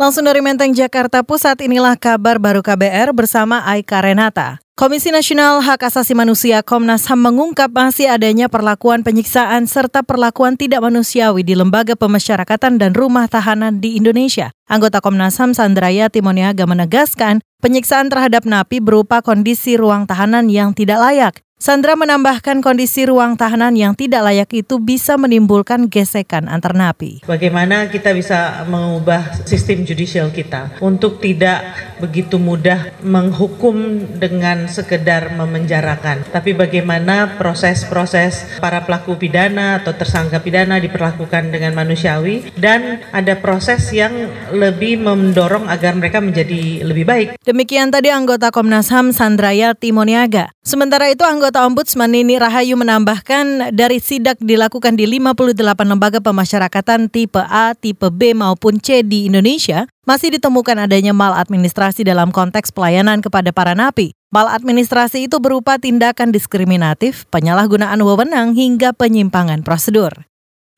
Langsung dari Menteng, Jakarta Pusat, inilah kabar baru KBR bersama Aika Renata. Komisi Nasional Hak Asasi Manusia Komnas HAM mengungkap masih adanya perlakuan penyiksaan serta perlakuan tidak manusiawi di lembaga pemasyarakatan dan rumah tahanan di Indonesia. Anggota Komnas HAM Sandraya Timoniaga menegaskan penyiksaan terhadap napi berupa kondisi ruang tahanan yang tidak layak, Sandra menambahkan kondisi ruang tahanan yang tidak layak itu bisa menimbulkan gesekan antar napi. Bagaimana kita bisa mengubah sistem judicial kita untuk tidak begitu mudah menghukum dengan sekedar memenjarakan, tapi bagaimana proses-proses para pelaku pidana atau tersangka pidana diperlakukan dengan manusiawi dan ada proses yang lebih mendorong agar mereka menjadi lebih baik. Demikian tadi anggota Komnas HAM Sandraya Timoniaga. Sementara itu anggota Anggota Ombudsman Nini Rahayu menambahkan dari sidak dilakukan di 58 lembaga pemasyarakatan tipe A, tipe B maupun C di Indonesia, masih ditemukan adanya maladministrasi dalam konteks pelayanan kepada para napi. Maladministrasi itu berupa tindakan diskriminatif, penyalahgunaan wewenang hingga penyimpangan prosedur.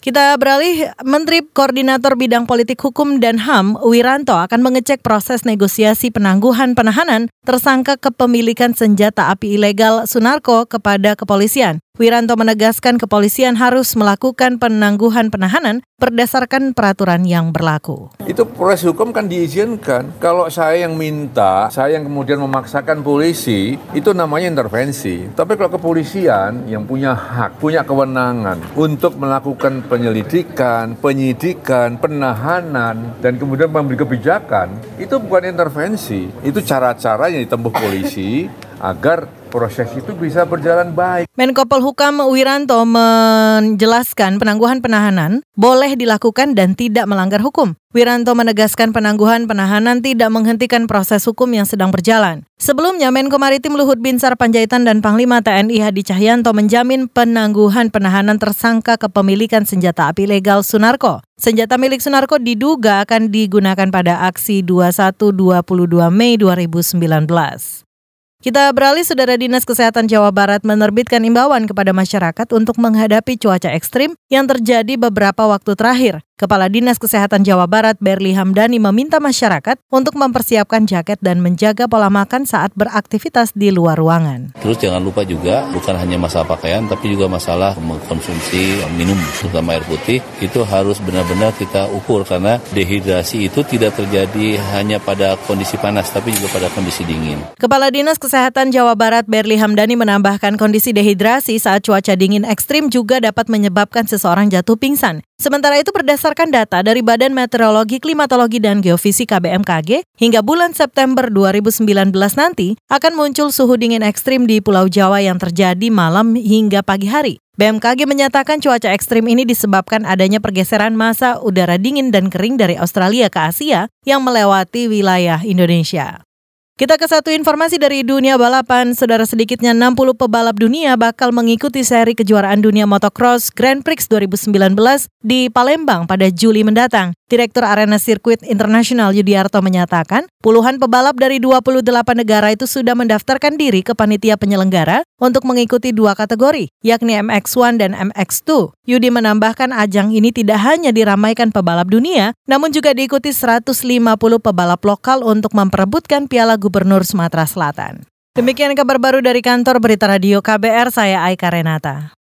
Kita beralih, Menteri Koordinator Bidang Politik Hukum dan HAM, Wiranto, akan mengecek proses negosiasi penangguhan penahanan tersangka kepemilikan senjata api ilegal Sunarko kepada kepolisian. Wiranto menegaskan kepolisian harus melakukan penangguhan penahanan berdasarkan peraturan yang berlaku. Itu proses hukum kan diizinkan. Kalau saya yang minta, saya yang kemudian memaksakan polisi, itu namanya intervensi. Tapi kalau kepolisian yang punya hak, punya kewenangan untuk melakukan penyelidikan, penyidikan, penahanan, dan kemudian memberi kebijakan, itu bukan intervensi. Itu cara-cara yang ditempuh polisi agar proses itu bisa berjalan baik. Menko Polhukam Wiranto menjelaskan penangguhan penahanan boleh dilakukan dan tidak melanggar hukum. Wiranto menegaskan penangguhan penahanan tidak menghentikan proses hukum yang sedang berjalan. Sebelumnya, Menko Maritim Luhut Binsar Panjaitan dan Panglima TNI Hadi Cahyanto menjamin penangguhan penahanan tersangka kepemilikan senjata api legal Sunarko. Senjata milik Sunarko diduga akan digunakan pada aksi 21-22 Mei 2019. Kita beralih, Saudara Dinas Kesehatan Jawa Barat menerbitkan imbauan kepada masyarakat untuk menghadapi cuaca ekstrim yang terjadi beberapa waktu terakhir. Kepala Dinas Kesehatan Jawa Barat Berli Hamdani meminta masyarakat untuk mempersiapkan jaket dan menjaga pola makan saat beraktivitas di luar ruangan. Terus jangan lupa juga bukan hanya masalah pakaian tapi juga masalah mengkonsumsi minum terutama air putih itu harus benar-benar kita ukur karena dehidrasi itu tidak terjadi hanya pada kondisi panas tapi juga pada kondisi dingin. Kepala Dinas Kesehatan Jawa Barat Berli Hamdani menambahkan kondisi dehidrasi saat cuaca dingin ekstrim juga dapat menyebabkan seseorang jatuh pingsan. Sementara itu berdasarkan data dari Badan Meteorologi, Klimatologi, dan Geofisika BMKG, hingga bulan September 2019 nanti akan muncul suhu dingin ekstrim di Pulau Jawa yang terjadi malam hingga pagi hari. BMKG menyatakan cuaca ekstrim ini disebabkan adanya pergeseran masa udara dingin dan kering dari Australia ke Asia yang melewati wilayah Indonesia. Kita ke satu informasi dari dunia balapan. Saudara sedikitnya 60 pebalap dunia bakal mengikuti seri kejuaraan dunia motocross Grand Prix 2019 di Palembang pada Juli mendatang. Direktur Arena Sirkuit Internasional Yudiarto menyatakan, puluhan pebalap dari 28 negara itu sudah mendaftarkan diri ke panitia penyelenggara untuk mengikuti dua kategori, yakni MX1 dan MX2. Yudi menambahkan ajang ini tidak hanya diramaikan pebalap dunia, namun juga diikuti 150 pebalap lokal untuk memperebutkan Piala Gubernur Sumatera Selatan. Demikian kabar baru dari kantor Berita Radio KBR, saya Aika Renata.